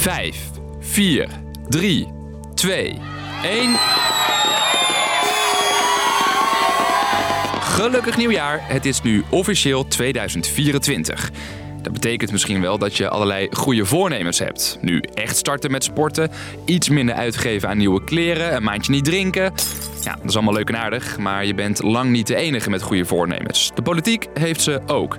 5, 4, 3, 2, 1. Gelukkig nieuwjaar, het is nu officieel 2024. Dat betekent misschien wel dat je allerlei goede voornemens hebt. Nu echt starten met sporten, iets minder uitgeven aan nieuwe kleren, een maandje niet drinken. Ja, dat is allemaal leuk en aardig, maar je bent lang niet de enige met goede voornemens. De politiek heeft ze ook.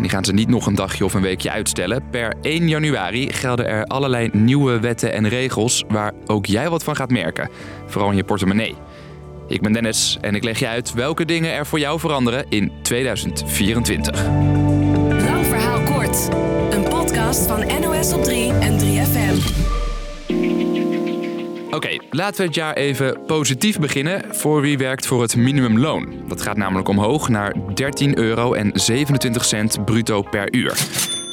En die gaan ze niet nog een dagje of een weekje uitstellen. Per 1 januari gelden er allerlei nieuwe wetten en regels waar ook jij wat van gaat merken. Vooral in je portemonnee. Ik ben Dennis en ik leg je uit welke dingen er voor jou veranderen in 2024. Lang verhaal kort. Een podcast van NOS op 3 en 3FM. Oké, laten we het jaar even positief beginnen voor wie werkt voor het minimumloon. Dat gaat namelijk omhoog naar 13 euro en 27 cent bruto per uur.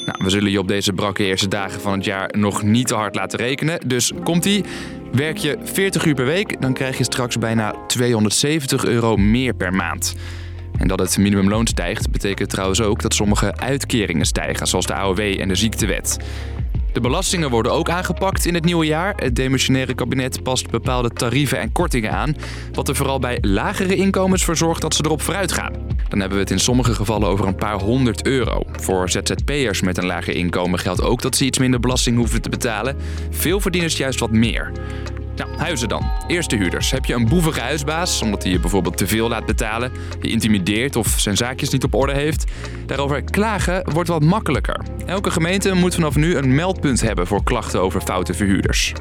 Nou, we zullen je op deze brakke eerste dagen van het jaar nog niet te hard laten rekenen. Dus komt-ie. Werk je 40 uur per week, dan krijg je straks bijna 270 euro meer per maand. En dat het minimumloon stijgt, betekent trouwens ook dat sommige uitkeringen stijgen, zoals de AOW en de ziektewet. De belastingen worden ook aangepakt in het nieuwe jaar. Het demissionaire kabinet past bepaalde tarieven en kortingen aan, wat er vooral bij lagere inkomens voor zorgt dat ze erop vooruit gaan. Dan hebben we het in sommige gevallen over een paar honderd euro. Voor ZZP'ers met een lager inkomen geldt ook dat ze iets minder belasting hoeven te betalen. Veel verdieners juist wat meer. Nou, huizen dan. Eerste huurders. Heb je een boevige huisbaas, omdat hij je bijvoorbeeld te veel laat betalen, je intimideert of zijn zaakjes niet op orde heeft? Daarover klagen wordt wat makkelijker. Elke gemeente moet vanaf nu een meldpunt hebben voor klachten over foute verhuurders.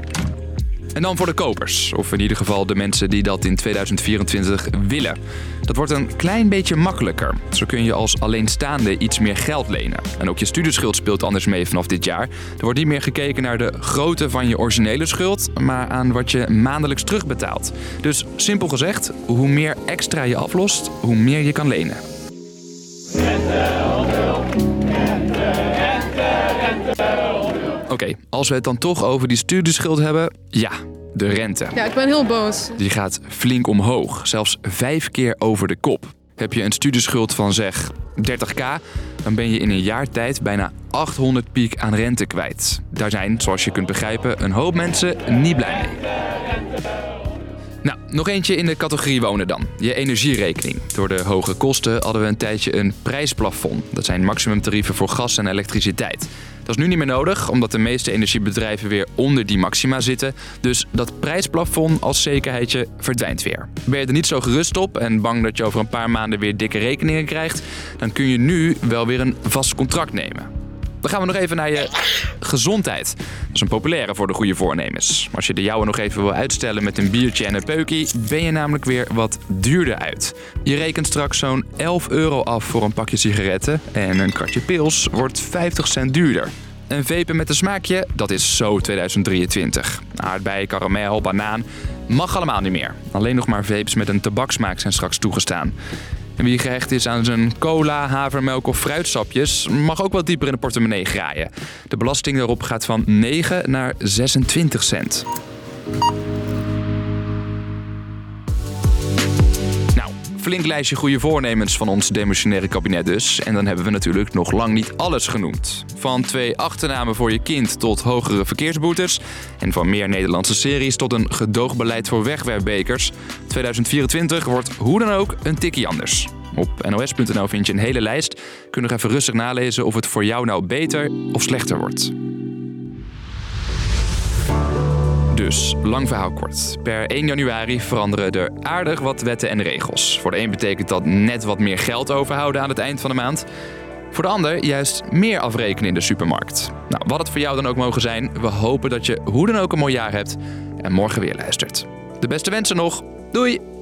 En dan voor de kopers, of in ieder geval de mensen die dat in 2024 willen. Dat wordt een klein beetje makkelijker. Zo kun je als alleenstaande iets meer geld lenen. En ook je studieschuld speelt anders mee vanaf dit jaar. Er wordt niet meer gekeken naar de grootte van je originele schuld, maar aan wat je maandelijks terugbetaalt. Dus simpel gezegd, hoe meer extra je aflost, hoe meer je kan lenen. Oké, als we het dan toch over die studieschuld hebben, ja, de rente. Ja, ik ben heel boos. Die gaat flink omhoog, zelfs vijf keer over de kop. Heb je een studieschuld van zeg 30k, dan ben je in een jaar tijd bijna 800 piek aan rente kwijt. Daar zijn, zoals je kunt begrijpen, een hoop mensen niet blij mee. Nou, nog eentje in de categorie wonen dan. Je energierekening. Door de hoge kosten hadden we een tijdje een prijsplafond. Dat zijn maximumtarieven voor gas en elektriciteit. Dat is nu niet meer nodig, omdat de meeste energiebedrijven weer onder die maxima zitten. Dus dat prijsplafond als zekerheidje verdwijnt weer. Ben je er niet zo gerust op en bang dat je over een paar maanden weer dikke rekeningen krijgt, dan kun je nu wel weer een vast contract nemen. Dan gaan we nog even naar je gezondheid. Dat is een populaire voor de goede voornemens. Als je de jouwe nog even wil uitstellen met een biertje en een peukie, ben je namelijk weer wat duurder uit. Je rekent straks zo'n 11 euro af voor een pakje sigaretten en een kratje pils wordt 50 cent duurder. En vapen met een smaakje, dat is zo 2023. Aardbei, karamel, banaan, mag allemaal niet meer. Alleen nog maar vapes met een tabaksmaak zijn straks toegestaan. En wie gehecht is aan zijn cola, havermelk of fruitsapjes, mag ook wat dieper in de portemonnee graaien. De belasting daarop gaat van 9 naar 26 cent. Flink lijstje goede voornemens van ons demissionaire kabinet dus. En dan hebben we natuurlijk nog lang niet alles genoemd. Van twee achternamen voor je kind tot hogere verkeersboetes. En van meer Nederlandse series tot een gedoogbeleid voor wegwerpbekers. 2024 wordt hoe dan ook een tikkie anders. Op nos.nl vind je een hele lijst. Kun nog even rustig nalezen of het voor jou nou beter of slechter wordt. Dus, lang verhaal kort. Per 1 januari veranderen er aardig wat wetten en regels. Voor de een betekent dat net wat meer geld overhouden aan het eind van de maand. Voor de ander juist meer afrekenen in de supermarkt. Nou, wat het voor jou dan ook mogen zijn, we hopen dat je hoe dan ook een mooi jaar hebt en morgen weer luistert. De beste wensen nog. Doei!